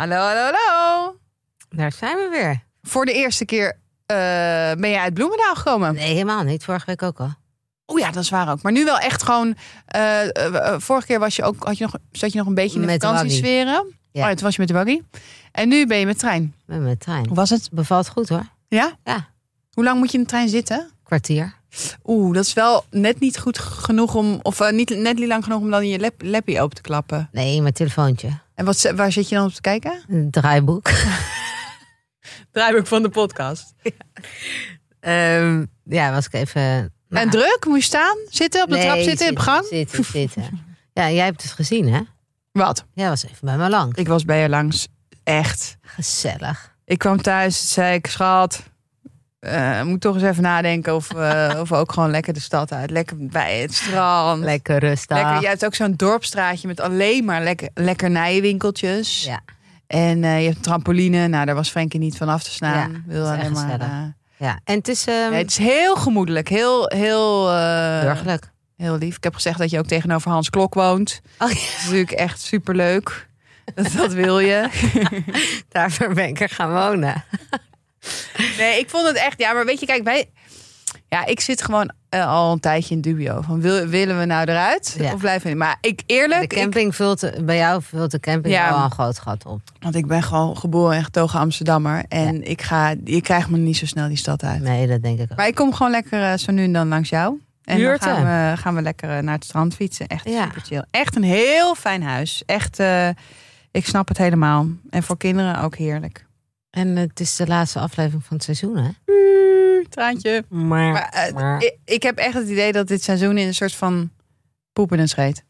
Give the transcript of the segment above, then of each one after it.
Hallo, hallo, hallo. Daar zijn we weer. Voor de eerste keer eh, ben je uit Bloemendaal gekomen. Nee, helemaal niet. Vorige week ook al. Oeh ja, dat is waar ook. Maar nu wel echt gewoon. eh, eh, vorige keer was je ook, had je nog, zat je nog een beetje in de de vakantiesferen. Ja. Oh, ja, toen was je met de buggy. En nu ben je met trein. Met trein. Hoe was het? Bevalt goed hoor. Ja? Ja. Hoe lang moet je in de trein zitten? Kwartier. Oeh, dat is wel net niet goed genoeg om. Of niet, net niet lang genoeg om dan je lap, lappie open te klappen. Nee, mijn telefoontje. En wat, waar zit je dan op te kijken? Een draaiboek. Draaiboek van de podcast. Ehm, ja, was ik even... nou, En druk? Moet je staan? Zitten? Op de nee, trap zitten? op gang? Zitten, zitten. Ja, jij hebt het gezien hè? Wat? Jij was even bij me langs. Ik was bij je langs. Echt. Gezellig. Ik kwam thuis, zei ik, schat, eh, moet toch eens even nadenken of, we- of ook gewoon lekker de stad uit. Lekker bij het strand. Lekker rustig. Lekker, je hebt ook zo'n dorpstraatje met alleen maar lekker, lekkernijwinkeltjes. Ja. En eh, je hebt een trampoline. Nou, daar was Frenkie niet van af te staan. Ja, Wil alleen maar. eh, ja. En het is ehm nee, het is heel gemoedelijk. Heel, heel, eh, burgerlijk. heel lief. Ik heb gezegd dat je ook tegenover Hans Klok woont. Oh, Dat is natuurlijk echt superleuk. Dat, dat wil je. Daarvoor ben ik er gaan wonen. Nee, ik vond het echt. Ja, maar weet je, kijk, wij. Ja, ik zit gewoon eh, al een tijdje in dubio. Van wil, willen we nou eruit Ja. of blijven we? Maar ik eerlijk, De camping vult, bij jou vult de camping Ja. wel een groot gat op. want ik ben gewoon geboren en getogen Amsterdammer en ik ga, je krijgt me niet zo snel die stad uit. Nee, dat denk ik ook. Maar ik kom gewoon lekker eh, zo nu en dan langs jou. En dan gaan we, gaan we lekker eh, naar het strand fietsen. Echt Ja. super chill. Echt een heel fijn huis. Echt, eh, ik snap het helemaal. En voor kinderen ook heerlijk. En het is de laatste aflevering van het seizoen, hè? Traantje. Maar, Maar, eh, maar- ik, ik heb echt het idee dat dit seizoen in een soort van poep in een scheet.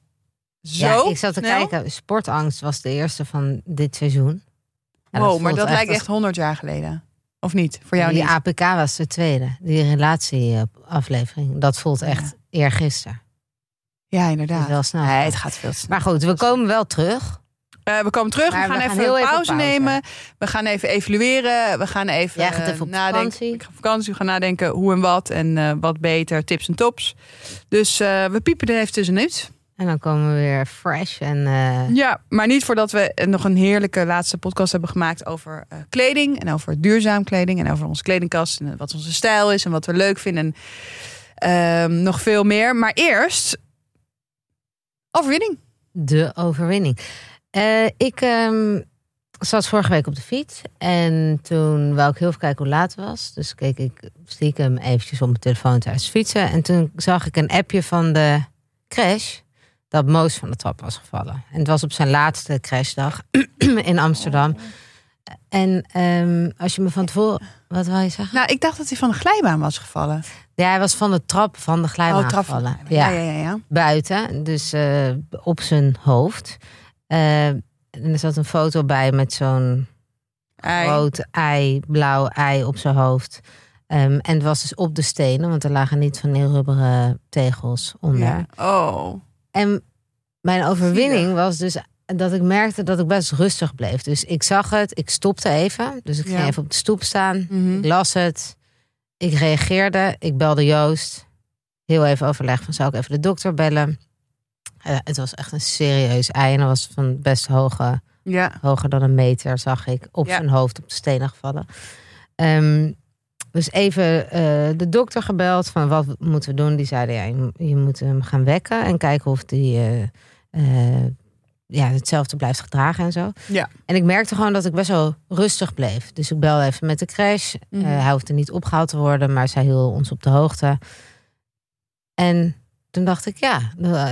Zo ja, ik zat te snel? kijken. Sportangst was de eerste van dit seizoen. Ja, wow, maar dat lijkt echt 100 jaar geleden. Of niet? Voor jou Die niet? APK was de tweede. Die relatieaflevering. Dat voelt echt eergisteren. Ja, inderdaad. is wel snel. Nee, het gaat veel te snel. Maar goed, we komen wel terug. Eh, we komen terug. Maar we gaan we gaan even een pauze, pauze. nemen. We gaan even evalueren. We gaan even Jij gaat even op nadenken. vakantie. Ik ga op vakantie. We gaan nadenken hoe en wat. En eh, wat beter. Tips en tops. Dus eh, we piepen er even tussenuit. En dan komen we weer fresh. En Ja, maar niet voordat we nog een heerlijke laatste podcast hebben gemaakt over kleding. En over duurzaam kleding. En over onze kledingkast. En wat onze stijl is. En wat we leuk vinden. En ehm, nog veel meer. Maar eerst... Overwinning. de overwinning. Eh, ik ehm, zat vorige week op de fiets. En toen wou ik heel even kijken hoe laat het was. Dus keek ik stiekem eventjes op mijn telefoon tijdens fietsen. En toen zag ik een appje van de crash. Dat Moos van de trap was gevallen. En het was op zijn laatste crashdag in Amsterdam. En ehm, als je me van tevoren... Wat wil je zeggen? Nou, ik dacht dat hij van de glijbaan was gevallen. Ja, hij was van de trap van de glijbaan Oh, gevallen. Ja, ja, ja. ja. buiten, dus eh, op zijn hoofd. Eh, en er zat een foto bij met zo'n groot ei, blauw ei op zijn hoofd. Ehm, en het was dus op de stenen, want er lagen niet van die rubberen tegels onder. Ja. Oh. En mijn overwinning was dus dat ik merkte dat ik best rustig bleef. Dus ik zag het, ik stopte even. Dus ik ging Ja. even op de stoep staan. Mhm. Ik las het. Ik reageerde. Ik belde Joost. Heel even overleg van zou ik even de dokter bellen. Eh, het was echt een serieus ei. En dat was van best hoge, Ja. hoger dan een meter, zag ik. Op Ja. zijn hoofd op de stenen gevallen. Ehm, dus even eh, de dokter gebeld van wat moeten we doen. Die zeiden ja, je, je moet hem gaan wekken en kijken of die eh, ja, hetzelfde blijft gedragen en zo. Ja. En ik merkte gewoon dat ik best wel rustig bleef. Dus ik belde even met de crash. Mhm. Eh, hij hoefde niet opgehaald te worden, maar zij hield ons op de hoogte. En toen dacht ik, ja,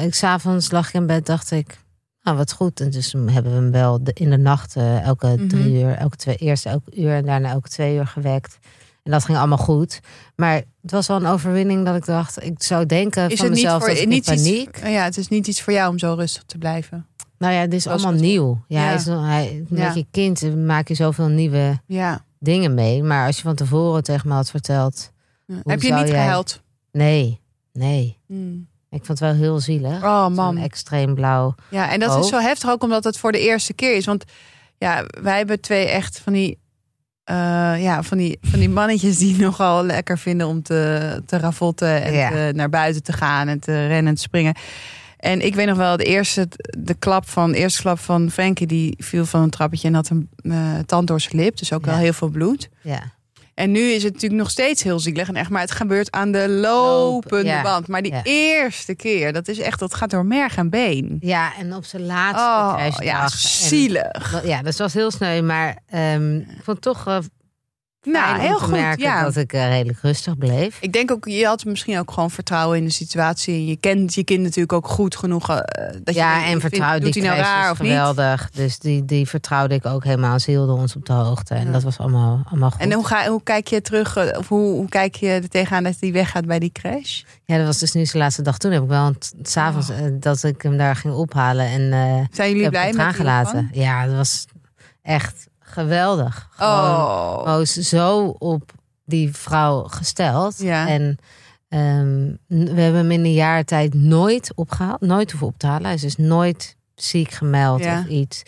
ik s'avonds lag ik in bed, dacht ik, nou wat goed. En dus hebben we hem wel in de nacht eh, elke Mhm. drie uur, elke twee, eerst elke uur en daarna elke twee uur gewekt. En dat ging allemaal goed. Maar het was wel een overwinning dat ik dacht, ik zou denken Is van het niet mezelf voor dat ik niet iets? paniek. Ja, het is niet iets voor jou om zo rustig te blijven. Nou ja, dit is allemaal nieuw. Ja, Ja. Hij is, hij, met Ja. je kind maak je zoveel nieuwe Ja. dingen mee. Maar als je van tevoren tegen me had verteld... Heb je niet jij- gehuild? Nee, nee. Hmm. Ik vond het wel heel zielig. Oh man. extreem blauw. Ja, en dat is zo heftig ook omdat het voor de eerste keer is. Want ja, wij hebben twee echt van die, eh, ja, van die, van die mannetjes die nogal lekker vinden om te, te ravotten en Ja. te- naar buiten te gaan en te rennen en te springen. En ik weet nog wel, de eerste, de klap van, de eerste klap van Frankie, die viel van een trappetje en had een eh, tand door zijn lip. Dus ook Ja. wel heel veel bloed. Ja. En nu is het natuurlijk nog steeds heel zielig. En echt, maar het gebeurt aan de lopende ja. band. Maar die Ja. eerste keer, dat is echt, dat gaat door merg en been. ja, en op zijn laatste Oh, ja, En- zielig. Ja, dat was heel sneu. Maar ehm, ik vond toch Nou, heel goed. merken Ja. dat ik eh, redelijk rustig bleef. Ik denk ook, je had misschien ook gewoon vertrouwen in de situatie. En je kent je kind natuurlijk ook goed genoeg. eh, dat je ja, denkt, en vertrouwde die nou raar of niet? geweldig. Dus die, die vertrouwde ik ook helemaal. Ze hielden ons op de hoogte. En Ja. dat was allemaal, allemaal goed. En hoe, ga, hoe kijk je terug, eh, of hoe, hoe kijk je er tegenaan dat hij weggaat bij die crash? Ja, dat was dus nu zijn laatste dag. Toen heb ik wel s'avonds Oh. eh, dat ik hem daar ging ophalen. En Zijn jullie blij met aangelaten. Ja, dat was echt geweldig. Gewoon, Oh, is zo op die vrouw gesteld. Ja. En ehm, we hebben hem in een jaar tijd nooit opgehaald. Nooit hoeven op te halen. Hij is dus nooit ziek gemeld Ja. of iets.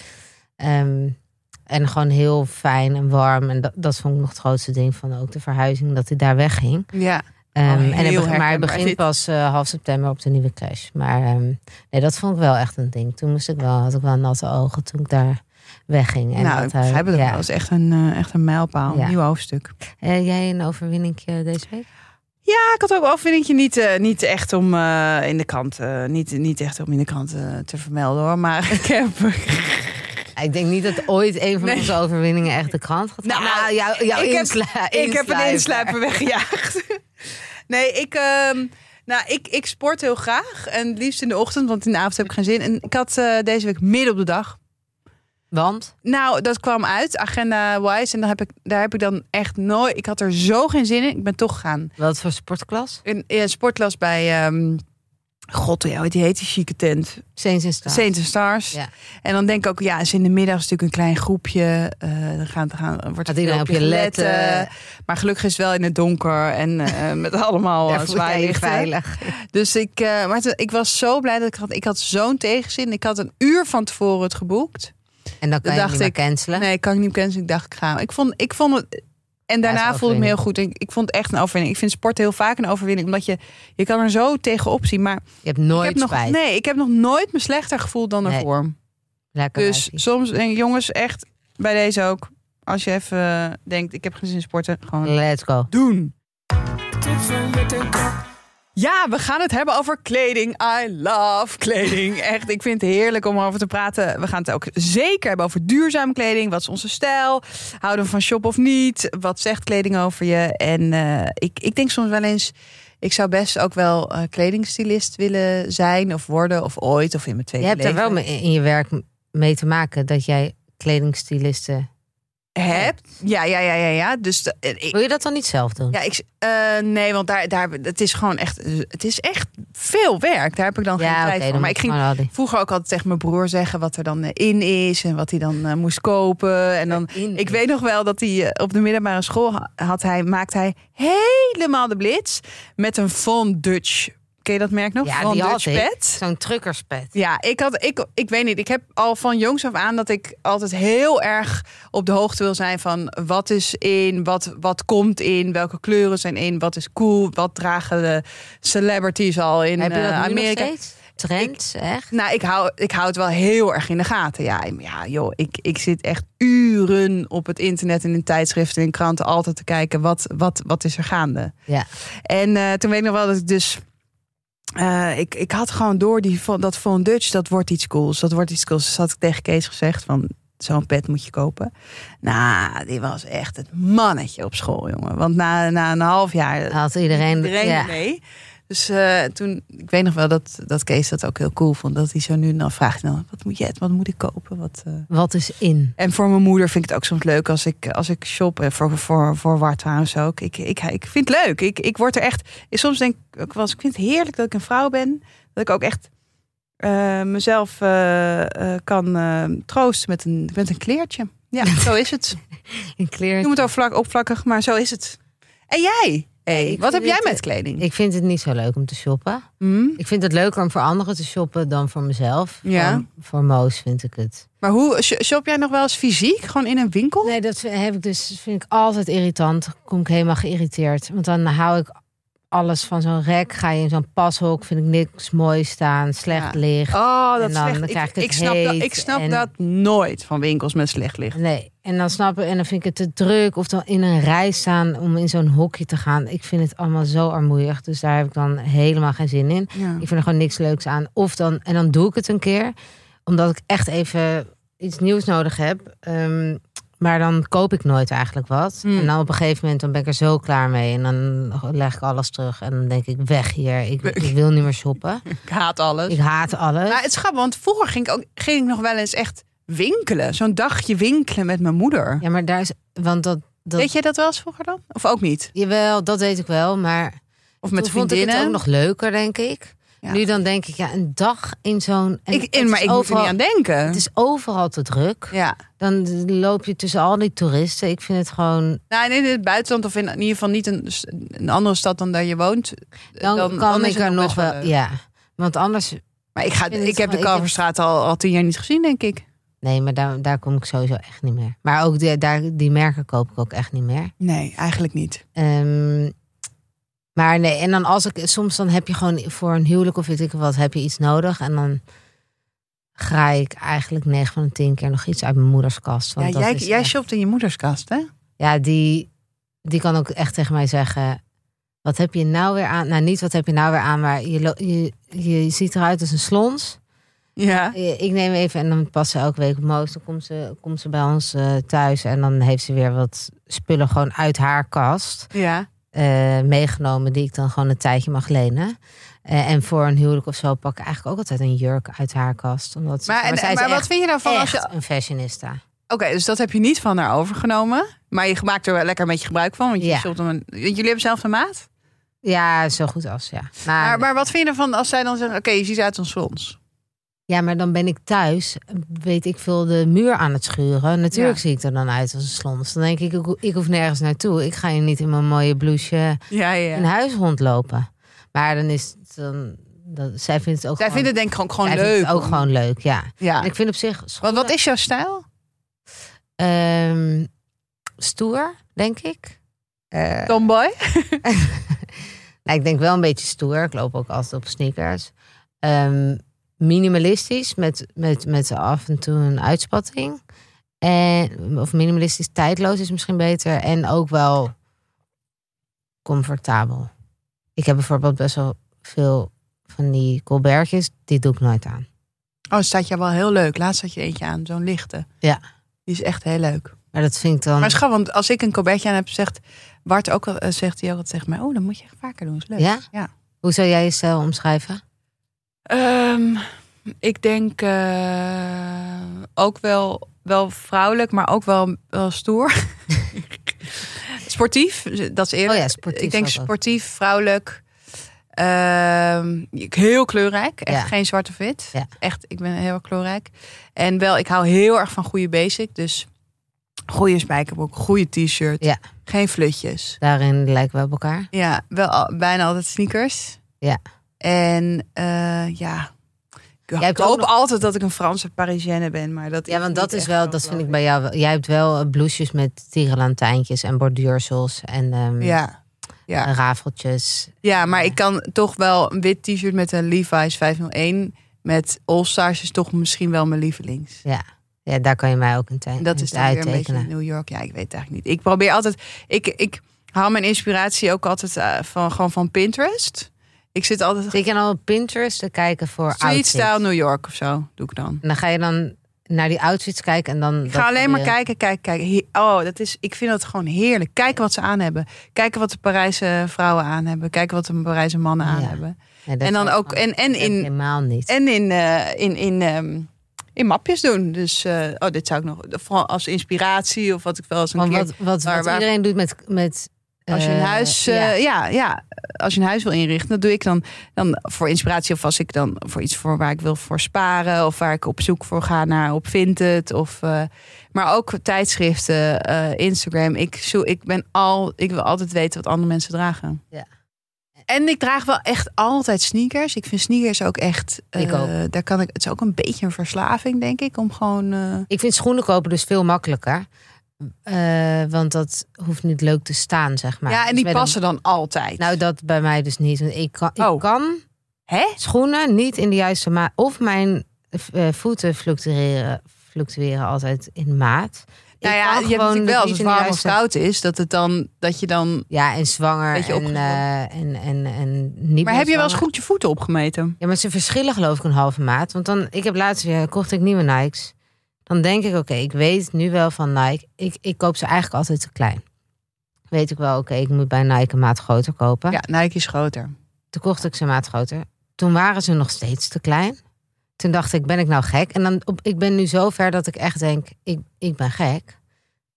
Ehm, en gewoon heel fijn en warm. En dat, dat vond ik nog het grootste ding van ook de verhuizing. Dat hij daar wegging. ja. Ehm, Oh, en hij begint, maar hij begint pas eh, half september op de nieuwe crash. Maar nee, dat vond ik wel echt een ding. Toen moest ik wel, had ik wel natte ogen toen ik daar wegging. En nou, dat ik hij- begrijp het ook ja. wel. Dat is echt een, eh, echt een mijlpaal, Ja. een nieuw hoofdstuk. Eh, jij een overwinning deze week? Ja, ik had ook overwinningje niet, eh, niet echt om eh, in de krant, eh, niet, niet echt om in de krant eh, te vermelden hoor. Maar ik heb. Ik denk niet dat ooit een van Nee. onze overwinningen echt de krant gaat Nou, gaan. jou, jou ik heb- inslu- ik heb een insluiper weggejaagd. nee, ik, ehm, nou, ik, ik sport heel graag. En het liefst in de ochtend, want in de avond heb ik geen zin. En ik had eh, deze week midden op de dag. Want? Nou, dat kwam uit, agenda-wise. En dan heb ik, daar heb ik dan echt nooit... Ik had er zo geen zin in. Ik ben toch gegaan. Wat voor sportklas? Een sportklas bij... ehm, God, ja, hoe heet die chique tent? Saints en Stars. Saints and Stars. Ja. En dan denk ik ook, ja, is in de middag is natuurlijk een klein groepje. eh dan gaan, dan gaan, wordt veel op je letten? Maar gelukkig is het wel in het donker en eh, met allemaal uh, zwaailichten. veilig. Dus ik, eh, maar ik was zo blij dat ik had, ik had zo'n tegenzin. Ik had een uur van tevoren het geboekt. En dan kan je dacht niet meer ik, cancelen. Nee, kan ik niet cancelen. Ik dacht, ik ga. Ik vond, ik vond het. En daarna voelde ik me heel goed. Ik, ik vond het echt een overwinning. Ik vind sport heel vaak een overwinning. Omdat je, je kan er zo tegenop zien. Maar Je hebt nooit ik heb nog, spijt. nee, ik heb nog nooit me slechter gevoeld dan Nee. ervoor. Lekker Dus soms, en jongens, echt bij deze ook. Als je even eh, denkt, ik heb geen zin in sporten, gewoon Let's go. doen. Ja, we gaan het hebben over kleding. I love kleding. Echt, ik vind het heerlijk om over te praten. We gaan het ook zeker hebben over duurzame kleding. Wat is onze stijl? Houden we van shop of niet? Wat zegt kleding over je? En eh, ik, ik denk soms wel eens... Ik zou best ook wel eh kledingstylist willen zijn of worden of ooit of in mijn tweede Je hebt er leven. wel in je werk mee te maken dat jij kledingstylisten... hebt. Ja, ja, ja, ja, ja. Dus de- eh, ik, Wil je dat dan niet zelf doen? ja, ik, eh, nee, want daar, daar, het is gewoon echt, het is echt veel werk. Daar heb ik dan geen Ja, tijd oké. voor. Maar ik ging vroeger ook altijd tegen mijn broer zeggen wat er dan eh, in is en wat hij dan moest kopen. En dan, In ik is. weet nog wel dat hij op de middelbare school ha- had hij, maakte hij helemaal de blitz met een Von Dutch. Ken je dat merk nog? Ja, Von die Dutch pet. Zo'n truckerspet. Ja, ik had, ik, ik weet niet. Ik heb al van jongs af aan dat ik altijd heel erg op de hoogte wil zijn van wat is in, wat, wat komt in, welke kleuren zijn in, wat is cool, wat dragen de celebrities al in Heb je dat eh, Amerika. nog steeds? Trends, echt? Nou, ik hou, ik hou het wel heel erg in de gaten. Ja, ja joh, ik, ik zit echt uren op het internet en in tijdschriften en kranten altijd te kijken wat, wat, wat is er gaande. Ja. En eh, toen weet ik nog wel dat ik dus. Eh, ik, ik had gewoon door die, van- dat Von Dutch, dat wordt iets cools. Dat wordt iets cools. Dus had ik tegen Kees gezegd van zo'n pet moet je kopen. Nou, die was echt het mannetje op school, jongen. Want na, na een half jaar Had iedereen... iedereen ja. mee. Dus eh, toen, ik weet nog wel dat, dat Kees dat ook heel cool vond. Dat hij zo nu dan vraagt, nou, wat moet je wat moet ik kopen? Wat, eh? Wat is in? En voor mijn moeder vind ik het ook soms leuk als ik, als ik shop. En voor, voor, voor Wart trouwens ook. Ik, ik, ik vind het leuk. Ik, ik word er echt. Soms denk ik ook wel eens, ik vind het heerlijk dat ik een vrouw ben. Dat ik ook echt eh, mezelf eh, eh, kan eh, troosten met een, met een kleertje. Ja, zo is het. Een kleer. Ik noem het ook vlak, opvlakkig, maar zo is het. En jij? Hey, wat heb jij het, met kleding? Ik vind het niet zo leuk om te shoppen. Hm? Ik vind het leuker om voor anderen te shoppen dan voor mezelf. Ja. Voor, voor Moos vind ik het. Maar hoe sh- shop jij nog wel eens fysiek? Gewoon in een winkel? Nee, dat heb ik dus vind ik altijd irritant. Kom ik helemaal geïrriteerd. Want dan hou ik alles van zo'n rek. Ga je in zo'n pashok, vind ik niks mooi staan, slecht Ja. licht. Oh, dat En dan slecht. krijg Ik, ik het ik snap, dat, ik snap en- dat nooit van winkels met slecht licht. Nee, en dan snap ik, en dan vind ik het te druk. Of dan in een rij staan om in zo'n hokje te gaan. Ik vind het allemaal zo armoeig. Dus daar heb ik dan helemaal geen zin in. Ja. Ik vind er gewoon niks leuks aan. Of dan, en dan doe ik het een keer. Omdat ik echt even iets nieuws nodig heb. Ehm, maar dan koop ik nooit eigenlijk wat. Hmm. En dan op een gegeven moment dan ben ik er zo klaar mee. En dan leg ik alles terug. En dan denk ik, weg hier. Ik, ik wil niet meer shoppen. Ik haat alles. Ik haat alles. Maar het is grappig, want vroeger ging ik, ook, ging ik nog wel eens echt winkelen. Zo'n dagje winkelen met mijn moeder. Ja, maar daar is... Want dat... dat Weet jij dat wel eens vroeger dan? Of ook niet? Jawel, dat weet ik wel. Maar Of met Toen vond ik het ook nog leuker, denk ik. Ja. Nu dan denk ik, ja, een dag in zo'n... ik, in, maar ik moet er overal- niet aan denken. Het is overal te druk. Ja. Dan loop je tussen al die toeristen. Ik vind het gewoon... Nou, in het buitenland of in, in ieder geval niet een, een andere stad dan daar je woont. Dan, Dan- kan dan ik er nog wel. Ja, want anders... Maar ik, ga, het ik heb de ik Kalverstraat al, al tien jaar niet gezien, denk ik. Nee, maar daar, daar kom ik sowieso echt niet meer. Maar ook die, daar, die merken koop ik ook echt niet meer. Nee, eigenlijk niet. Ehm, maar nee, en dan als ik... Soms dan heb je gewoon voor een huwelijk of weet ik wat... heb je iets nodig en dan... Ga ik eigenlijk 9 van de 10 keer nog iets uit mijn moeders kast. Want Ja, dat jij, is jij echt- shopt in je moeders kast, hè? Ja, die, die kan ook echt tegen mij zeggen: Wat heb je nou weer aan? Nou, niet wat heb je nou weer aan, maar je, je, je ziet eruit als een slons. Ja. Ik neem even en dan past ze elke week op Moos. Dan komt ze, komt ze bij ons eh, thuis en dan heeft ze weer wat spullen gewoon uit haar kast Ja. Eh, meegenomen, die ik dan gewoon een tijdje mag lenen. Eh, en voor een huwelijk of zo pak ik eigenlijk ook altijd een jurk uit haar kast. Omdat ze, Maar, en, maar wat echt, vind je nou van als je... een fashionista. Oké, dus dat heb je niet van haar overgenomen. Maar je maakt er wel lekker een beetje gebruik van. Want je Ja. een, jullie hebben zelf een maat. Ja, zo goed als ja. Maar, maar wat vind je ervan als zij dan zegt... Oké, je ziet uit als slons. Ja, maar dan ben ik thuis, weet ik veel, de muur aan het schuren. Natuurlijk Ja. zie ik er dan uit als een slons. Dan denk ik, ik, ik hoef nergens naartoe. Ik ga je niet in mijn mooie blouseje Ja, ja. in huis rondlopen. Maar dan is het dan... Dat, zij vindt het ook Zij gewoon, vinden het denk ik gewoon, gewoon vindt leuk. het ook om- gewoon leuk, ja. Ja. En ik vind op zich... Want wat is jouw stijl? Ehm, stoer, denk ik. Eh, Tomboy? nou, ik denk wel een beetje stoer. Ik loop ook altijd op sneakers. Ehm, minimalistisch, met, met, met af en toe een uitspatting. En, of minimalistisch, tijdloos is misschien beter. En ook wel comfortabel. Ik heb bijvoorbeeld best wel veel van die colbertjes. Die doe ik nooit aan. Oh, het staat jou wel heel leuk. Laatst had je eentje aan, zo'n lichte. Ja. Die is echt heel leuk. Maar dat vind ik dan... Maar schat, want als ik een colbertje aan heb, zegt Bart ook eh, zegt hij ook altijd tegen mij, oh, dan moet je echt vaker doen. Is leuk. Ja? Ja. Hoe zou jij je stijl omschrijven? Ehm, ik denk eh, ook wel, wel vrouwelijk, maar ook wel, wel stoer. sportief, dat is eerlijk. Oh ja, sportief Ik denk sportief, vrouwelijk. Ehm, heel kleurrijk. Echt Ja. geen zwart of wit. Ja. Echt, ik ben heel erg kleurrijk. En wel, ik hou heel erg van goede basic. Dus goede spijkerbroek, goede t-shirt. Ja. Geen flutjes. Daarin lijken we op elkaar. Ja, wel bijna altijd sneakers. Ja. En eh, ja, ik hoop nog- altijd dat ik een Franse Parisienne ben, maar dat Ja, want dat is wel, dat vind ik bij jou. Jij hebt wel eh, blouses met tierenlantijntjes en borduursels en ehm Ja. Ja. rafeltjes. ja, maar ik kan toch wel een wit t-shirt met een Levi's 501 met All Stars is toch misschien wel mijn lievelings. Ja. ja, daar kan je mij ook een tijd dat is dan weer een beetje. New York. Ja, ik weet het eigenlijk niet. Ik probeer altijd, ik, ik haal mijn inspiratie ook altijd eh, van, gewoon van Pinterest. Ik zit altijd Zit je dan op Pinterest te kijken voor street outfits? style New York of zo, doe ik dan. En dan ga je dan naar die outfits kijken en dan. Ik ga alleen maar kijken, kijken, kijken. Oh, dat is, ik vind dat gewoon heerlijk. Kijken wat ze aan hebben. Kijken wat de Parijse vrouwen aan hebben. Kijken wat de Parijse mannen aan Ja. hebben. Ja, En dan ook en, en in, helemaal niet. en in eh, in in, ehm, in mapjes doen. Dus eh, oh, dit zou ik nog vooral als inspiratie of wat ik wel eens een Want keer. wat, wat, Maar wat waar- iedereen doet met, met Als je een Eh, huis, ja. ja. ja, ja, als je een huis wil inrichten, dat doe ik dan, dan voor inspiratie of als ik dan voor iets voor waar ik wil voor sparen of waar ik op zoek voor ga naar op Vinted of, eh, maar ook tijdschriften, eh, Instagram. Ik, zo, ik ben al, ik wil altijd weten wat andere mensen dragen. Ja. En ik draag wel echt altijd sneakers. Ik vind sneakers ook echt. eh, Ik ook. Daar kan ik. Het is ook een beetje een verslaving, denk ik, om gewoon. eh, Ik vind schoenen kopen dus veel makkelijker. Eh, want dat hoeft niet leuk te staan, zeg maar. ja, en Dus die passen dan altijd. Nou, dat bij mij dus niet. Want ik kan, ik Oh. kan hè? schoenen niet in de juiste maat. Of mijn eh, voeten fluctueren, fluctueren altijd in maat. Nou ja, je hebt natuurlijk wel als het warm of koud is, dat het dan dat je dan. Ja, en zwanger en, eh, en, en, en niet Maar heb je wel eens goed je voeten opgemeten? Ja, maar ze verschillen geloof ik een halve maat. Want dan, ik heb laatst weer, kocht ik nieuwe Nikes. Dan denk ik, oké, ik weet nu wel van Nike. Ik, ik koop ze eigenlijk altijd te klein. Weet ik wel, oké, ik moet bij Nike een maat groter kopen. Ja, Nike is groter. Toen kocht ik ze een maat groter. Toen waren ze nog steeds te klein. Toen dacht ik, ben ik nou gek? En dan, op, ik ben nu zo ver dat ik echt denk, ik, ik ben gek.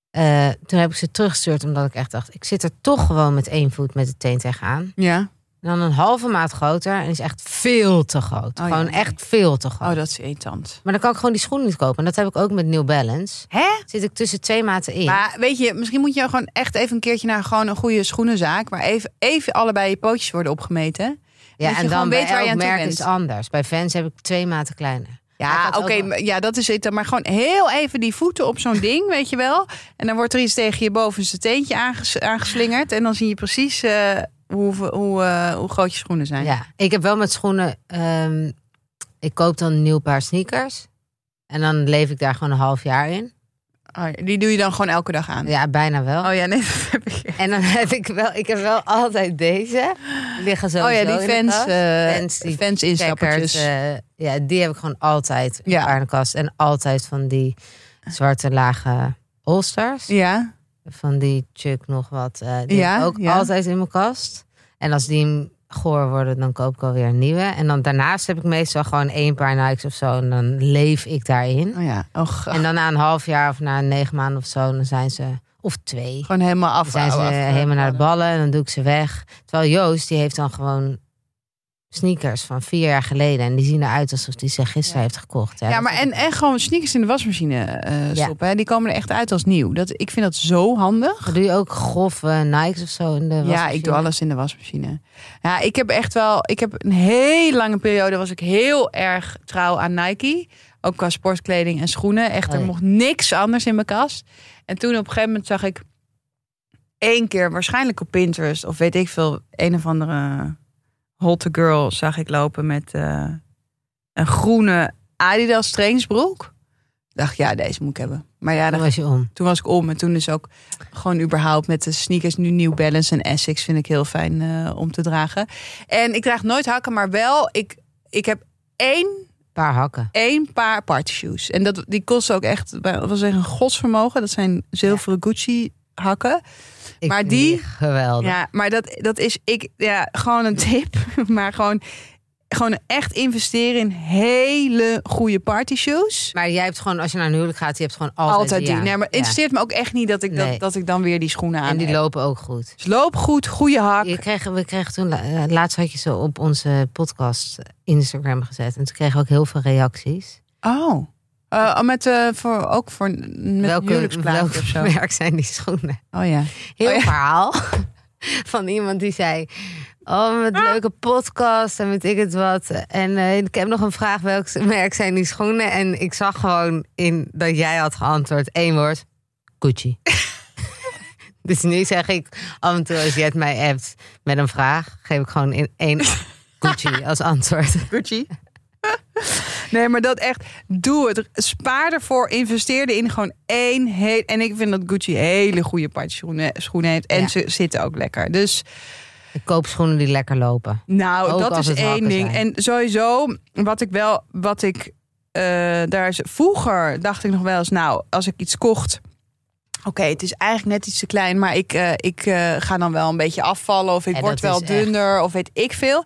Eh, toen heb ik ze teruggestuurd omdat ik echt dacht, ik zit er toch gewoon met één voet met de teen tegenaan. Ja. Dan een halve maat groter en is echt veel te groot. Oh, gewoon ja. echt veel te groot. Oh, dat is irritant. Maar dan kan ik gewoon die schoenen niet kopen. En dat heb ik ook met New Balance. Hè? Zit ik tussen twee maten in. Maar weet je, misschien moet je gewoon echt even een keertje naar gewoon een goede schoenenzaak, waar even, even allebei je pootjes worden opgemeten. ja, en dan weet waar je aan merk is anders. Bij Vans heb ik twee maten kleiner. Ja, oké, ja, dat is het. Maar gewoon heel even die voeten op zo'n ding, weet je wel. En dan wordt er iets tegen je bovenste teentje aanges- aangeslingerd. En dan zie je precies eh, hoe, hoe, eh, hoe groot je schoenen zijn. Ja, ik heb wel met schoenen. ehm, ik koop dan een nieuw paar sneakers. En dan leef ik daar gewoon een half jaar in. Oh, die doe je dan gewoon elke dag aan. Ja, bijna wel. Oh ja, nee, dat heb ik. En dan heb ik wel, ik heb wel altijd deze. Die liggen zo. Oh ja, die fans, eh Fans, die fans instappertjes. Checkers, eh, ja, die heb ik gewoon altijd in Ja. de kast. En altijd van die zwarte lage holsters. Ja, Van die Chuck nog wat. eh die Ja, ook ja. altijd in mijn kast. En als die goor worden, dan koop ik alweer een nieuwe. En dan daarnaast heb ik meestal gewoon één paar Nikes of zo. En dan leef ik daarin. oh ja. En dan na een half jaar of na negen maanden of zo, dan zijn ze... Of twee. gewoon helemaal af. Dan zijn ze af- af- helemaal naar de ballen en dan doe ik ze weg. Terwijl Joost, die heeft dan gewoon sneakers van vier jaar geleden. En die zien eruit alsof hij ze gisteren heeft gekocht. Ja, dat maar en, en gewoon sneakers in de wasmachine Ja. stoppen. Hè? Die komen er echt uit als nieuw. Dat, ik vind dat zo handig. Maar doe je ook grove Nikes of zo in de Ja, ik doe alles in de wasmachine. Ja, ik heb echt wel. Ik heb een hele lange periode was ik heel erg trouw aan Nike. Ook qua sportkleding en schoenen. Echt, Oh er ja. mocht niks anders in mijn kast. En toen op een gegeven moment zag ik één keer, waarschijnlijk op Pinterest of weet ik veel, een of andere hotte girl zag ik lopen met eh, een groene Adidas trainingsbroek. Dacht, ja, deze moet ik hebben. Maar ja, dat was je om. toen was ik om. En toen is ook gewoon überhaupt met de sneakers nu New Balance en Essex vind ik heel fijn eh, om te dragen. En ik draag nooit hakken, maar wel, ik, ik heb één, paar hakken. één paar party shoes. En dat, die kosten ook echt, wil zeggen, een godsvermogen. Dat zijn zilveren Gucci hakken. Ik Maar die- Geweldig. Ja, maar dat, dat is, ik, ja, gewoon een tip. Maar gewoon, gewoon echt investeren in hele goede party shoes. Maar jij hebt gewoon, als je naar een huwelijk gaat, je hebt gewoon altijd, Altijd die. Nee, maar Ja. interesseert me ook echt niet dat ik, Nee. dat, dat ik dan weer die schoenen aan En die heb. lopen ook goed. Dus loop goed, goede hak. Je kreeg, we kregen toen, eh, laatst had je ze op onze podcast Instagram gezet. En toen kregen we ook heel veel reacties. Oh. Eh, met, eh, voor, ook voor met welke huwelijksplaatje welke of zo. merk zijn die schoenen? Oh ja. Heel Oh ja. verhaal van iemand die zei... Oh, met Ah. leuke podcast en weet ik het wat. En eh, ik heb nog een vraag, welk merk zijn die schoenen? En ik zag gewoon in dat jij had geantwoord één woord. Gucci. dus nu zeg ik af en toe als Jet mij appt met een vraag... geef ik gewoon in één Gucci als antwoord. Gucci. Nee, maar dat echt, doe het. Spaar ervoor, investeer erin gewoon één heel... En ik vind dat Gucci hele goede partje schoenen, heeft. En Ja. ze zitten ook lekker. Dus Ik koop schoenen die lekker lopen. nou, Ook dat is één ding. zijn. En sowieso, wat ik wel, wat ik eh, daar is, vroeger dacht ik nog wel eens, nou, als ik iets kocht. Oké, het is eigenlijk net iets te klein, maar ik, eh, ik eh, ga dan wel een beetje afvallen of ik word wel echt- dunner of weet ik veel.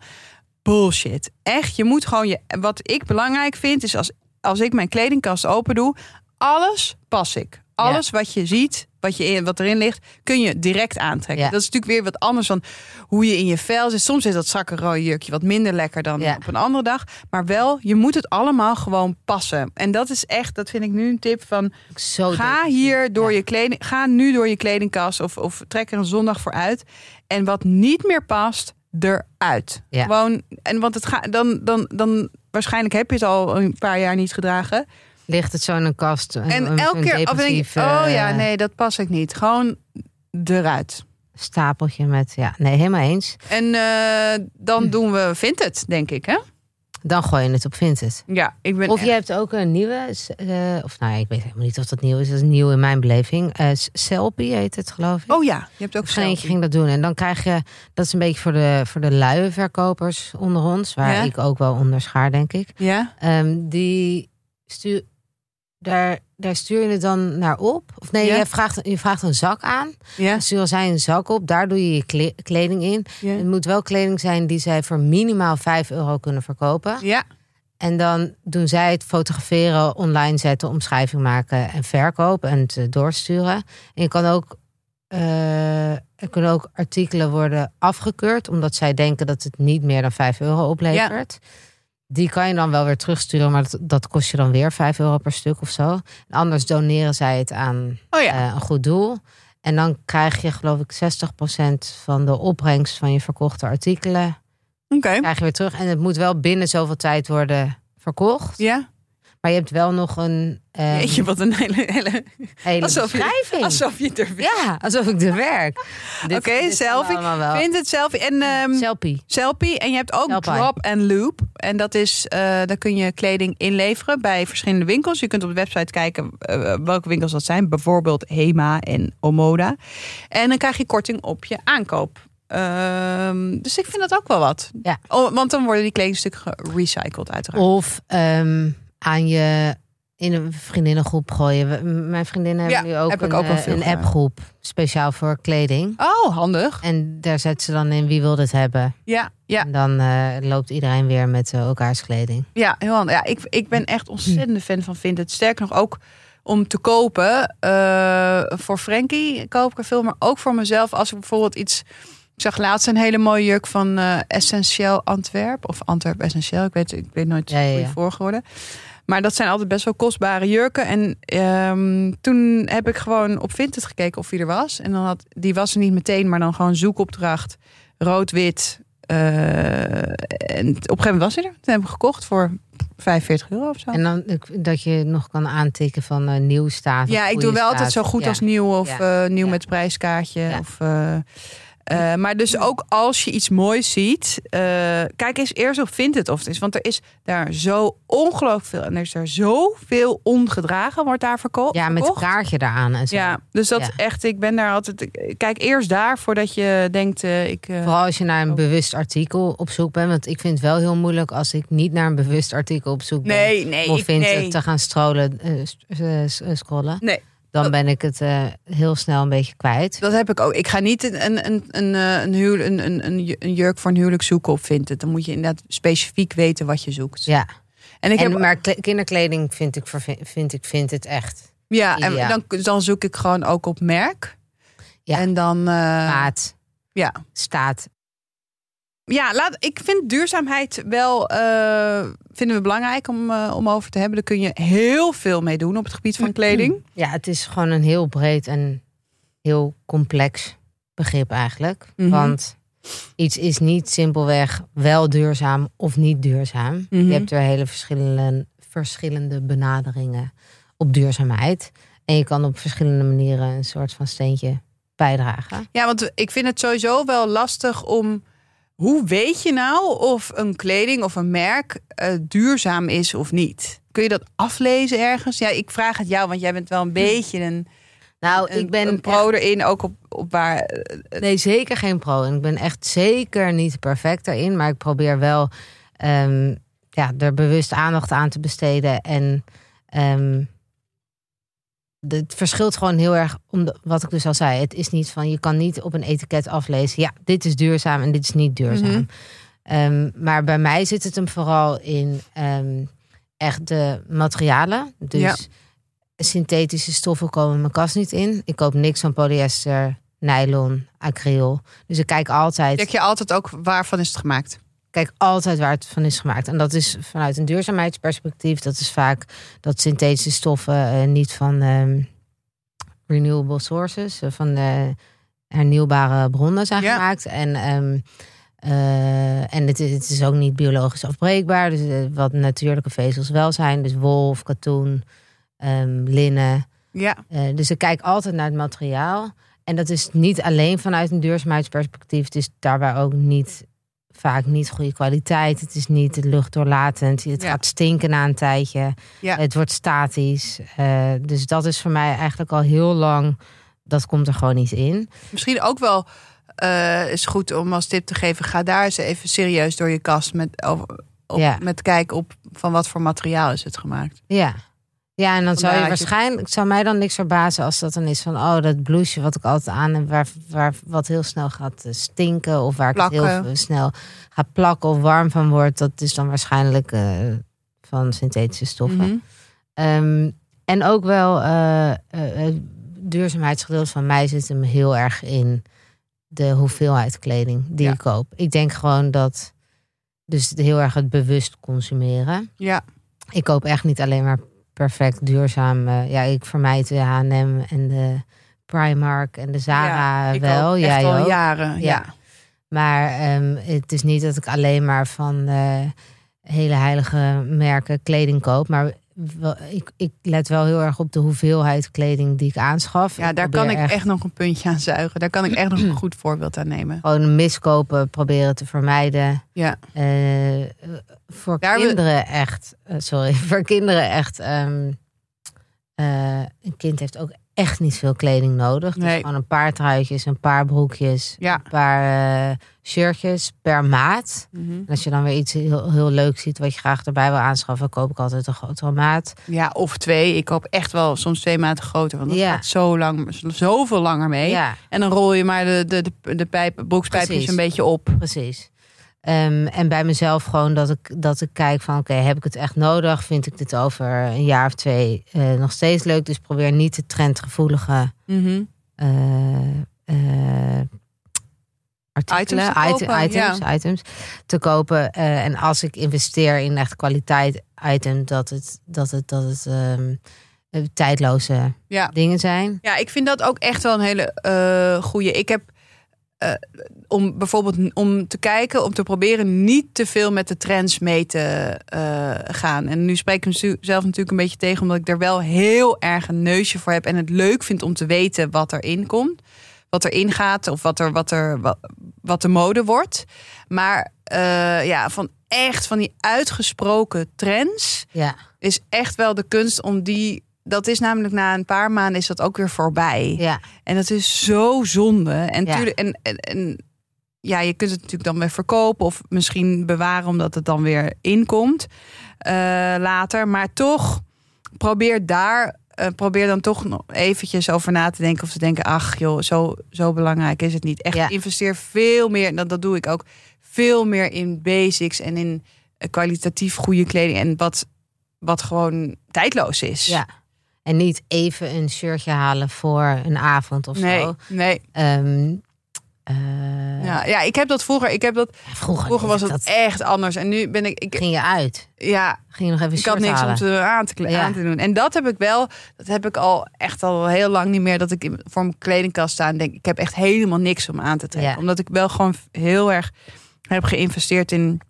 Bullshit. Echt, je moet gewoon je. Wat ik belangrijk vind is als, als ik mijn kledingkast open doe, alles pas ik. Alles wat je ziet, wat, je in, wat erin ligt, kun je direct aantrekken. Ja. Dat is natuurlijk weer wat anders dan hoe je in je vel zit. Soms is dat zakkenrode jurkje wat minder lekker dan Ja. op een andere dag. Maar wel, je moet het allemaal gewoon passen. En dat is echt, dat vind ik nu een tip van... Zo Ga hier door je kleding, ga nu door je kledingkast of, of trek er een zondag voor uit. En wat niet meer past, eruit. Ja. Gewoon, en want het gaat dan, dan, dan waarschijnlijk heb je het al een paar jaar niet gedragen. Ligt het zo in een kast. een- En elke keer af en denk ik, oh ja, nee, dat pas ik niet. Gewoon eruit. Stapeltje met, ja, nee, helemaal eens. En eh, dan Hm. doen we Vinted, denk ik, hè? Dan gooi je het op Vinted. Ja, ik ben Of echt- je hebt ook een nieuwe, eh, of nou, ik weet helemaal niet of dat nieuw is. Dat is nieuw in mijn beleving. Eh Selfie heet het, geloof ik. Oh ja, je hebt ook geen eentje ging dat doen. En dan krijg je, dat is een beetje voor de, voor de luie verkopers onder ons, waar Ja. ik ook wel onder schaar, denk ik. Ja, Ehm, die stuur, daar, daar stuur je het dan naar op. Of nee, Ja. je, vraagt, je vraagt een zak aan. ja, Dan sturen zij een zak op. Daar doe je je kle- kleding in. ja. Het moet wel kleding zijn die zij voor minimaal 5 euro kunnen verkopen. Ja, En dan doen zij het fotograferen, online zetten, omschrijving maken en verkopen en het eh, doorsturen. En je kan ook, eh, er kunnen ook artikelen worden afgekeurd, omdat zij denken dat het niet meer dan 5 euro oplevert. Die kan je dan wel weer terugsturen, maar dat, dat kost je dan weer 5 euro per stuk of zo. En anders doneren zij het aan oh ja. eh, een goed doel. En dan krijg je, geloof ik, 60% van de opbrengst van je verkochte artikelen Oké. krijg je weer terug. En het moet wel binnen zoveel tijd worden verkocht. Ja, Maar je hebt wel nog een eh, weet je wat een hele, hele hele alsof je- alsof je er Ja, alsof ik er werk. Oké, kan selfie. Vindt het selfie en ehm Selfie. selfie. En je hebt ook Selfie. drop en loop. En dat is, eh daar kun je kleding inleveren bij verschillende winkels. Je kunt op de website kijken eh, welke winkels dat zijn. Bijvoorbeeld Hema en Omoda. En dan krijg je korting op je aankoop. Ehm, dus ik vind dat ook wel wat. Ja. Oh, want dan worden die kledingstukken gerecycled uiteraard. Of ehm, aan je in een vriendinnengroep gooien. Mijn vriendinnen Ja, hebben nu ook heb een, ook eh, een appgroep speciaal voor kleding. Oh, handig. En daar zetten ze dan in wie wil dit hebben. Ja, ja, En dan eh, loopt iedereen weer met eh, elkaars kleding. ja heel handig. Ja, ik, ik ben echt ontzettend fan van Vinted. Sterker nog ook om te kopen. voor Frankie koop ik er veel, maar ook voor mezelf. Als ik bijvoorbeeld iets... Ik zag laatst een hele mooie jurk van Essentieel Antwerp. Of Antwerp Essentieel. Ik weet, ik weet nooit Ja, ja, hoe je ja. voorgeworden. Maar dat zijn altijd best wel kostbare jurken. En ehm, toen heb ik gewoon op Vinted gekeken of die er was. En dan had die was er niet meteen, maar dan gewoon zoekopdracht. Rood-wit. eh, en op een gegeven moment was hij er. Toen heb ik gekocht voor 45 euro of zo. En dan dat je nog kan aantikken van eh, nieuw staat. ja, ik doe wel altijd zo goed als nieuw of nieuw met prijskaartje. Of, eh, maar dus ook als je iets moois ziet, eh, kijk eens eerst of vindt het of het is. Want er is daar zo ongelooflijk veel. En er is er zoveel ongedragen wordt daar verko- Ja, met verkocht. kaartje eraan en zo. Ja, dus dat Ja. echt, ik ben daar altijd. Kijk eerst daar voordat je denkt, eh, ik. Vooral als je naar een Oh. bewust artikel op zoek bent. Want ik vind het wel heel moeilijk als ik niet naar een bewust artikel op zoek ben. nee, nee, Of ik, vind nee. het te gaan strolen, scrollen. Nee. Dan ben ik het eh, heel snel een beetje kwijt. Dat heb ik ook. Ik ga niet een, een, een, een, eh, een, een, een, een ju- een jurk voor een huwelijk zoeken op Vinted. Dan moet je inderdaad specifiek weten wat je zoekt. Ja. En ik en, heb, maar kle- kinderkleding vind ik, vind ik vind het echt. ja, en dan, dan zoek ik gewoon ook op merk. Ja. En dan, eh, Maat, ja. staat. Ja, laat, ik vind duurzaamheid wel eh, vinden we belangrijk om, eh, om over te hebben. Daar kun je heel veel mee doen op het gebied van kleding. Ja, het is gewoon een heel breed en heel complex begrip eigenlijk. Mhm. Want iets is niet simpelweg wel duurzaam of niet duurzaam. Mhm. Je hebt er hele verschillende, verschillende benaderingen op duurzaamheid. En je kan op verschillende manieren een soort van steentje bijdragen. Ja, want ik vind het sowieso wel lastig om. Hoe weet je nou of een kleding of een merk eh, duurzaam is of niet? Kun je dat aflezen ergens? Ja, ik vraag het jou, want jij bent wel een beetje een, Nou, een, ik ben een pro erin, ook op, op waar. eh, Nee, zeker geen pro. En ik ben echt zeker niet perfect daarin. Maar ik probeer wel ehm, ja, er bewust aandacht aan te besteden. En ehm, het verschilt gewoon heel erg om de- wat ik dus al zei. Het is niet van je kan niet op een etiket aflezen. Ja, dit is duurzaam en dit is niet duurzaam. Mhm. Ehm, maar bij mij zit het hem vooral in ehm, echt de materialen. Dus Ja. synthetische stoffen komen mijn kast niet in. Ik koop niks van polyester, nylon, acryl. Dus ik kijk altijd. Kijk je altijd ook waarvan is het gemaakt? Kijk altijd waar het van is gemaakt. En dat is vanuit een duurzaamheidsperspectief. Dat is vaak dat synthetische stoffen uh, niet van ehm, renewable sources, uh, van de hernieuwbare bronnen zijn Ja. gemaakt. En, ehm, eh, en het, is- het is ook niet biologisch afbreekbaar. Dus eh, wat natuurlijke vezels wel zijn. Dus wol of katoen, ehm, linnen. Ja, Eh, dus ik kijk altijd naar het materiaal. En dat is niet alleen vanuit een duurzaamheidsperspectief. Het is daarbij ook niet vaak niet goede kwaliteit. Het is niet luchtdoorlatend. Het Ja. gaat stinken na een tijdje. Ja. Het wordt statisch. Eh, dus dat is voor mij eigenlijk al heel lang. Dat komt er gewoon niet in. misschien ook wel eh, is goed om als tip te geven. Ga daar eens even serieus door je kast met, over, op, Ja. met kijken op van wat voor materiaal is het gemaakt. Ja. Ja, en dan zou je waarschijnlijk, zou mij dan niks verbazen als dat dan is van, oh, dat blouseje wat ik altijd aan heb, waar, waar wat heel snel gaat eh, stinken of waar ik het heel snel ga plakken of warm van wordt, dat is dan waarschijnlijk eh, van synthetische stoffen. Mhm. Ehm, en ook wel het duurzaamheidsgedeelte van mij zit hem heel erg in de hoeveelheid kleding die Ja. ik koop. Ik denk gewoon dat, dus heel erg het bewust consumeren. Ja, Ik koop echt niet alleen maar perfect duurzaam. eh, ja, ik vermijd de H&M en de Primark en de Zara ja wel. ook Jij al ook. jaren. Ja. Ja. Maar ehm, het is niet dat ik alleen maar van eh, hele heilige merken kleding koop. Maar ik, ik let wel heel erg op de hoeveelheid kleding die ik aanschaf. Ja, daar kan ik echt nog een puntje aan zuigen. Daar kan ik echt nog een goed voorbeeld aan nemen. Gewoon miskopen proberen te vermijden. Ja, Eh, voor Daar we- kinderen echt, eh, sorry, voor kinderen echt. ehm, eh, een kind heeft ook echt niet veel kleding nodig. Dus Nee. gewoon een paar truitjes, een paar broekjes, ja. een paar eh, shirtjes per maat. Mhm. En als je dan weer iets heel, heel leuks ziet wat je graag erbij wil aanschaffen, koop ik altijd een grotere maat. ja, of twee. Ik koop echt wel soms twee maten groter. Want dat Ja. gaat zo lang, zoveel langer mee. Ja, En dan rol je maar de, de, de, de pijp, broekspijpjes Precies. een beetje op. precies. Ehm, en bij mezelf gewoon dat ik, dat ik kijk van oké, heb ik het echt nodig? Vind ik dit over een jaar of twee eh, nog steeds leuk? Dus probeer niet de trendgevoelige Mhm. eh, eh, artikelen, Items te kopen, items, items te kopen. En als ik investeer in echt kwaliteit item, dat het, dat het, dat het ehm, eh, tijdloze Ja. dingen zijn. Ja, ik vind dat ook echt wel een hele goede. Ik heb eh, om bijvoorbeeld om te kijken, om te proberen niet te veel met de trends mee te eh, gaan. En nu spreek ik mezelf natuurlijk een beetje tegen, omdat ik er wel heel erg een neusje voor heb en het leuk vind om te weten wat erin komt, wat erin gaat of wat er wat er wat, wat de mode wordt. Maar eh, ja, van echt van die uitgesproken trends Ja, is echt wel de kunst om die. Dat is namelijk na een paar maanden is dat ook weer voorbij. ja, En dat is zo zonde. En, Ja. tuurlijk, en, en, en ja, je kunt het natuurlijk dan weer verkopen of misschien bewaren omdat het dan weer inkomt eh, later. Maar toch probeer daar. eh, probeer dan toch nog eventjes over na te denken. Of te denken, ach joh, zo, zo belangrijk is het niet. Echt Ja. investeer veel meer, dat, dat doe ik ook, veel meer in basics en in eh, kwalitatief goede kleding. En wat, wat gewoon tijdloos is. ja. En niet even een shirtje halen voor een avond of Nee, zo. nee. Ehm, eh, Ja, ja, ik heb dat vroeger. Ik heb dat, Vroeger, vroeger was het dat. echt anders. En nu ben ik. ik Ging je uit? ja, Ging je nog even ik had niks halen? om te, aan, te, Ja. aan te doen. En dat heb ik wel. Dat heb ik al echt al heel lang niet meer. Dat ik in- voor mijn kledingkast sta en denk. Ik heb echt helemaal niks om aan te trekken. Ja. Omdat ik wel gewoon heel erg heb geïnvesteerd in.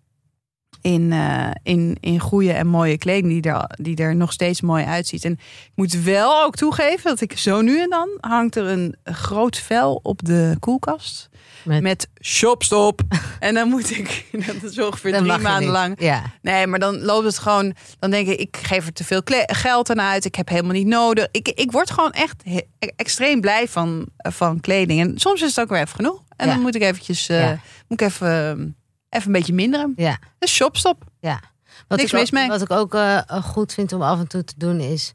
In, eh, in, in goede en mooie kleding die er, die er nog steeds mooi uitziet. En ik moet wel ook toegeven dat ik zo nu en dan hangt er een groot vel op de koelkast. Met- Met, shopstop. en dan moet ik, dat is ongeveer Dat drie maanden lang. Ja, Nee, maar dan loopt het gewoon. Dan denk ik, ik geef er te veel geld aan uit. Ik heb helemaal niet nodig. Ik, ik word gewoon echt e- extreem blij van, van kleding. En soms is het ook weer even genoeg. En Ja. dan moet ik eventjes, eh, Ja. moet ik even, eh, even een beetje minderen. ja. Dus shopstop. Ja. Wat Niks ik ook, mis mee. Wat ik ook eh, goed vind om af en toe te doen is...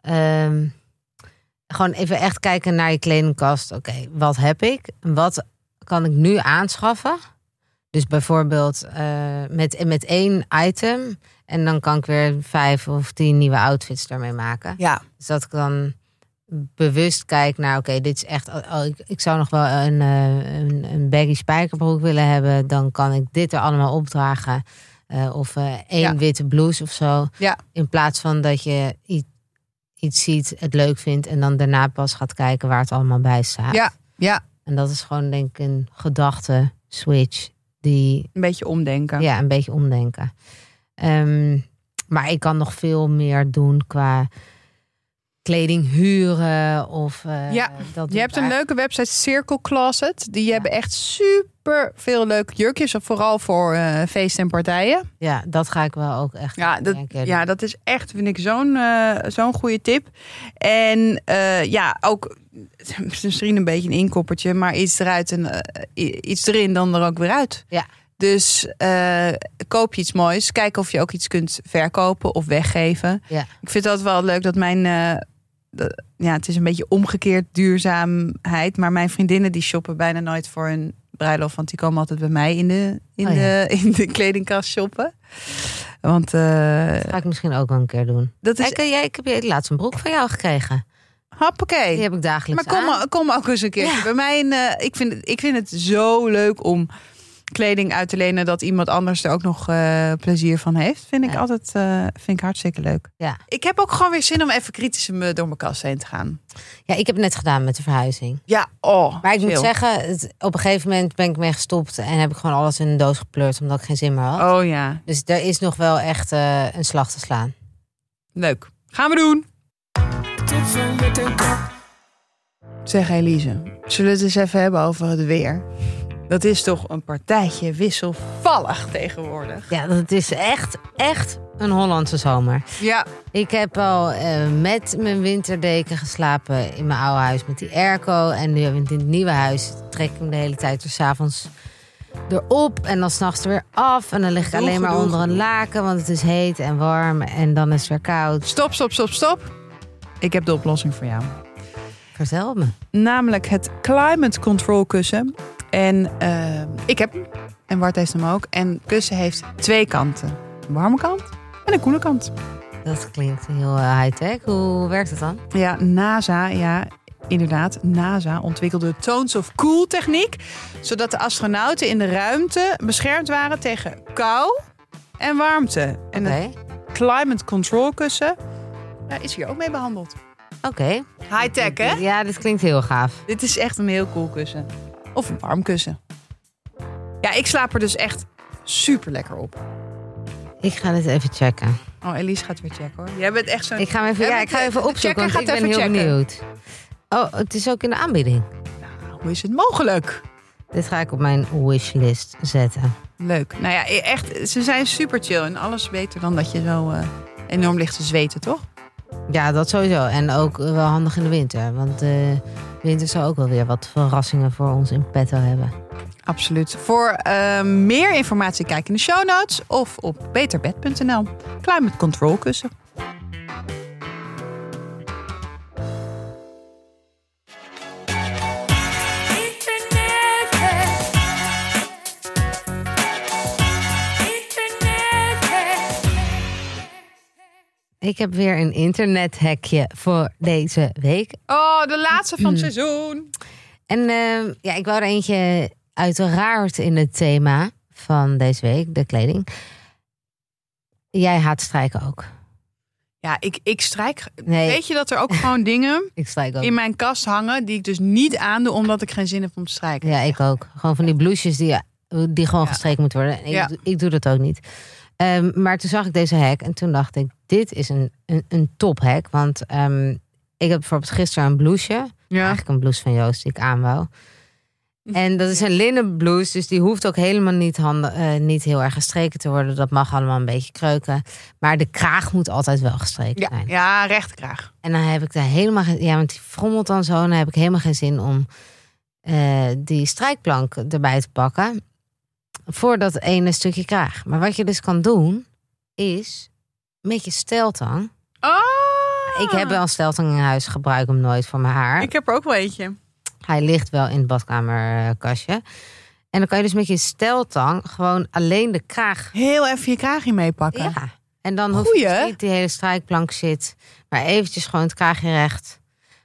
ehm, gewoon even echt kijken naar je kledingkast. Oké, wat heb ik? Wat kan ik nu aanschaffen? Dus bijvoorbeeld eh, met, met één item En dan kan ik weer vijf of tien nieuwe outfits daarmee maken. Ja. Dus dat ik dan bewust kijk naar, oké, dit is echt, oh, oh, ik, ik zou nog wel een, eh, een, een baggy spijkerbroek willen hebben. Dan kan ik dit er allemaal opdragen. Eh, of eh, één Ja. witte blouse of zo. Ja. In plaats van dat je iets, iets ziet, het leuk vindt en dan daarna pas gaat kijken waar het allemaal bij staat. Ja. Ja. En dat is gewoon denk ik een gedachte switch die Een beetje omdenken. ja, een beetje omdenken. Ehm, maar ik kan nog veel meer doen qua kleding huren of eh, Ja, dat Je hebt een leuke website, Circle Closet. Die hebben echt super veel leuke jurkjes. Vooral voor eh, feesten en partijen. Ja, dat ga ik wel ook echt. Ja, dat, ja, dat is echt, vind ik, zo'n eh, zo'n goede tip. En ja, ook misschien een beetje een inkoppertje, maar iets eruit en iets erin, dan er ook weer uit. Ja. Dus koop je iets moois. Kijk of je ook iets kunt verkopen of weggeven. Ja. Ik vind dat wel leuk dat mijn. Ja, het is een beetje omgekeerd duurzaamheid. Maar mijn vriendinnen die shoppen bijna nooit voor een bruiloft. Want die komen altijd bij mij in de, in Oh ja. de, in de kledingkast shoppen. Want eh, Dat ga ik misschien ook wel een keer doen. dat is jij, ik heb je laatst een broek van jou gekregen. Hoppakee. Die heb ik dagelijks maar kom, aan. kom ook eens een keer Ja. bij mij. In, eh, ik, vind ik vind het zo leuk om kleding uit te lenen dat iemand anders er ook nog eh, plezier van heeft. Vind ik Ja. altijd eh, vind ik hartstikke leuk. Ja. Ik heb ook gewoon weer zin om even kritisch me- door mijn kast heen te gaan. Ja, ik heb het net gedaan met de verhuizing. Ja, oh. Maar ik moet zeggen, het, op een gegeven moment ben ik mee gestopt en heb ik gewoon alles in een doos gepleurd omdat ik geen zin meer had. Oh ja, Dus er is nog wel echt eh, een slag te slaan. leuk. Gaan we doen. Zeg Elise, zullen we het eens even hebben over het weer? Dat is toch een partijtje wisselvallig tegenwoordig. Ja, dat is echt, echt een Hollandse zomer. Ja, Ik heb al eh, met mijn winterdeken geslapen in mijn oude huis met die airco. En nu in dit nieuwe huis trek ik hem de hele tijd er s'avonds erop. En dan s'nachts er weer af. En dan lig ik alleen maar onder een laken, want het is heet en warm. En dan is het weer koud. stop, stop, stop, stop. Ik heb de oplossing voor jou. Vertel me. Namelijk het Climate Control kussen. En eh, ik heb hem. En Bart heeft hem ook. En kussen heeft twee kanten. Een warme kant en een koele kant. Dat klinkt heel eh, high-tech. Hoe werkt het dan? Ja, NASA, ja, inderdaad. NASA ontwikkelde de Tones of Cool techniek. Zodat de astronauten in de ruimte beschermd waren tegen kou en warmte. En het Climate Control kussen ja, is hier ook mee behandeld. Oké. High-tech, hè? Ja, dit klinkt heel gaaf. Dit is echt een heel cool kussen. Of een warm kussen. Ja, ik slaap er dus echt super lekker op. Ik ga dit even checken. Oh, Elise gaat weer checken hoor. Jij bent echt zo'n... Ik ga hem even, Ja, ik ga even opzoeken, want ik ben heel checken. benieuwd. Oh, het is ook in de aanbieding. Nou, hoe is het mogelijk? Dit ga ik op mijn wishlist zetten. Leuk. Nou ja, echt, ze zijn super chill. En alles beter dan dat je zo eh, enorm ligt te zweten, toch? Ja, dat sowieso. En ook wel handig in de winter. Want de winter zal ook wel weer wat verrassingen voor ons in petto hebben. Absoluut. Voor eh, meer informatie kijk in de show notes of op beterbed.nl. Climate Control kussen. Ik heb weer een internethekje voor deze week. Oh, de laatste van het seizoen. En eh, ja, ik wou er eentje uiteraard in het thema van deze week, de kleding. Jij haat strijken ook. Ja, ik, ik strijk. Nee. Weet je dat er ook gewoon dingen Ik strijk ook. in mijn kast hangen die ik dus niet aandoe omdat ik geen zin heb om te strijken? Ja, ik ook. Gewoon van die blouses die, die gewoon Ja. gestreken moeten worden. En Ik, Ja. ik doe dat ook niet. Ehm, maar toen zag ik deze hack en toen dacht ik, dit is een, een, een top hack. Want ehm, ik heb bijvoorbeeld gisteren een blouseje. Ja. Eigenlijk een blouse van Joost die ik aan wou. En dat is een linnen blouse, dus die hoeft ook helemaal niet, handen, eh, niet heel erg gestreken te worden. Dat mag allemaal een beetje kreuken. Maar de kraag moet altijd wel gestreken Ja, zijn. ja rechte kraag. En dan heb ik daar helemaal geen... Ja, want die frommelt dan zo. En dan heb ik helemaal geen zin om eh, die strijkplank erbij te pakken. Voor dat ene stukje kraag. Maar wat je dus kan doen, is met je steltang. Oh! Ik heb wel een steltang in huis, gebruik hem nooit voor mijn haar. Ik heb er ook wel eentje. Hij ligt wel in het badkamerkastje. En dan kan je dus met je steltang gewoon alleen de kraag... Heel even je kraagje meepakken. Ja. En dan hoef je niet die hele strijkplank zit. Maar eventjes gewoon het kraagje recht.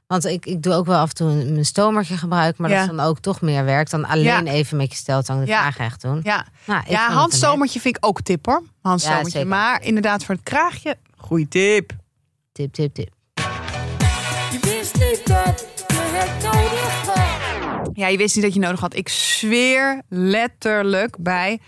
Want ik, ik doe ook wel af en toe een, een stomertje gebruik. Maar Ja. dat is dan ook toch meer werk dan alleen Ja. even met je steltang de Ja. kraag recht doen. Ja, Nou, ja handstomertje vind ik ook tip hoor. Handstomertje. maar inderdaad voor het kraagje, goeie tip. Tip, tip, tip. Je wist niet dat je het nodig had. Ja, je wist niet dat je nodig had. Ik zweer letterlijk bij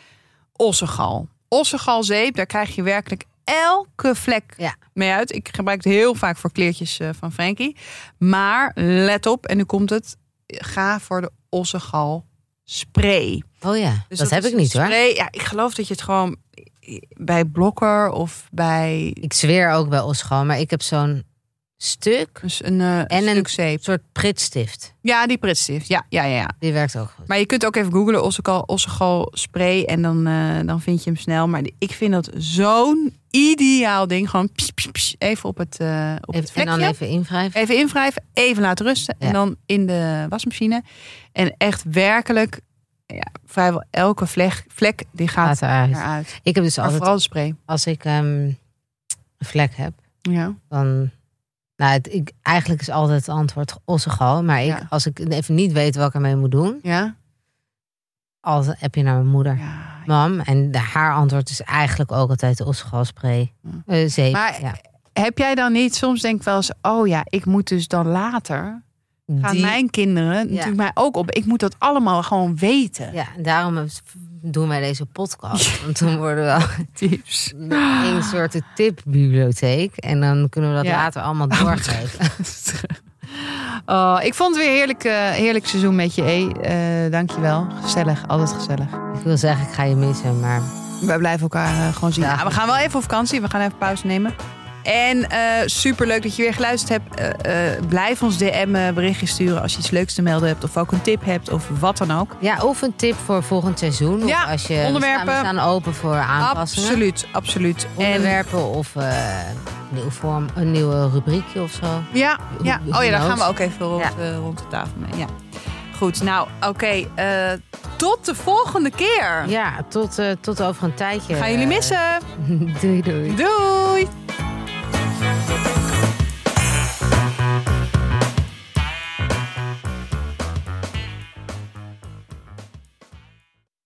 ossegal. Ossegalzeep, daar krijg je werkelijk elke vlek Ja. mee uit. Ik gebruik het heel vaak voor kleertjes eh, van Frankie. Maar let op, en nu komt het. Ga voor de ossegal spray. Oh ja, Dus dat, heb ik niet hoor. spray. Ja, ik geloof dat je het gewoon bij Blokker of bij Ik zweer ook bij Osgal, maar ik heb zo'n stuk, dus een, eh En een- zeep. soort pritstift. Ja, die pritstift. Ja, ja, ja, ja. Die werkt ook goed. Maar je kunt ook even googlen Ossegal, Ossegal spray en dan, eh, dan vind je hem snel. Maar ik vind dat zo'n ideaal ding. Gewoon pss, pss, pss, even op het, eh op het Even, en vlekje. dan even invrijven. Even invrijven, even laten rusten. En dan in de wasmachine. En echt werkelijk, ja, vrijwel elke vlek, vlek die gaat Gaat eruit. eruit. Ik heb dus Maar altijd, vooral de spray. als ik ehm, een vlek heb, Ja. dan... Nou, het, ik, eigenlijk is altijd het antwoord ossegal. Maar ik, Ja. als ik even niet weet wat ik ermee moet doen, Ja. Altijd heb je naar mijn moeder. ja. Mam, en de, haar antwoord is eigenlijk ook altijd de ossegalspray. Eh zeep, Maar ja. heb jij dan niet, soms denk ik wel eens, oh ja, ik moet dus dan later, gaan Die- mijn kinderen natuurlijk mij ook op. Ik moet dat allemaal gewoon weten. Ja, en daarom doen wij deze podcast. Want toen worden we wel Tips. een soort tipbibliotheek. En dan kunnen we dat later allemaal doorgeven. Oh, ik vond het weer heerlijk, eh, heerlijk seizoen met je, E. Eh, dankjewel. Gezellig, altijd gezellig. Ik wil zeggen, ik ga je missen, maar Wij blijven elkaar eh, gewoon zien. Ja, we gaan wel even op vakantie. We gaan even pauze nemen. En eh super leuk dat je weer geluisterd hebt. Eh, eh, blijf ons DM'en, berichtjes sturen als je iets leuks te melden hebt. Of ook een tip hebt of wat dan ook. ja, of een tip voor volgend seizoen. Ja, of als je, we onderwerpen. staan, we staan open voor aanpassingen. Absoluut, absoluut. En, Onderwerpen of een, nieuw vorm, een nieuwe rubriekje of zo. ja, ja. Oh ja, daar gaan we ook even rond, Ja. rond de tafel mee. Ja. Goed, nou oké. eh, tot de volgende keer. Ja, tot, tot over een tijdje. Gaan jullie missen. doei doei. Doei!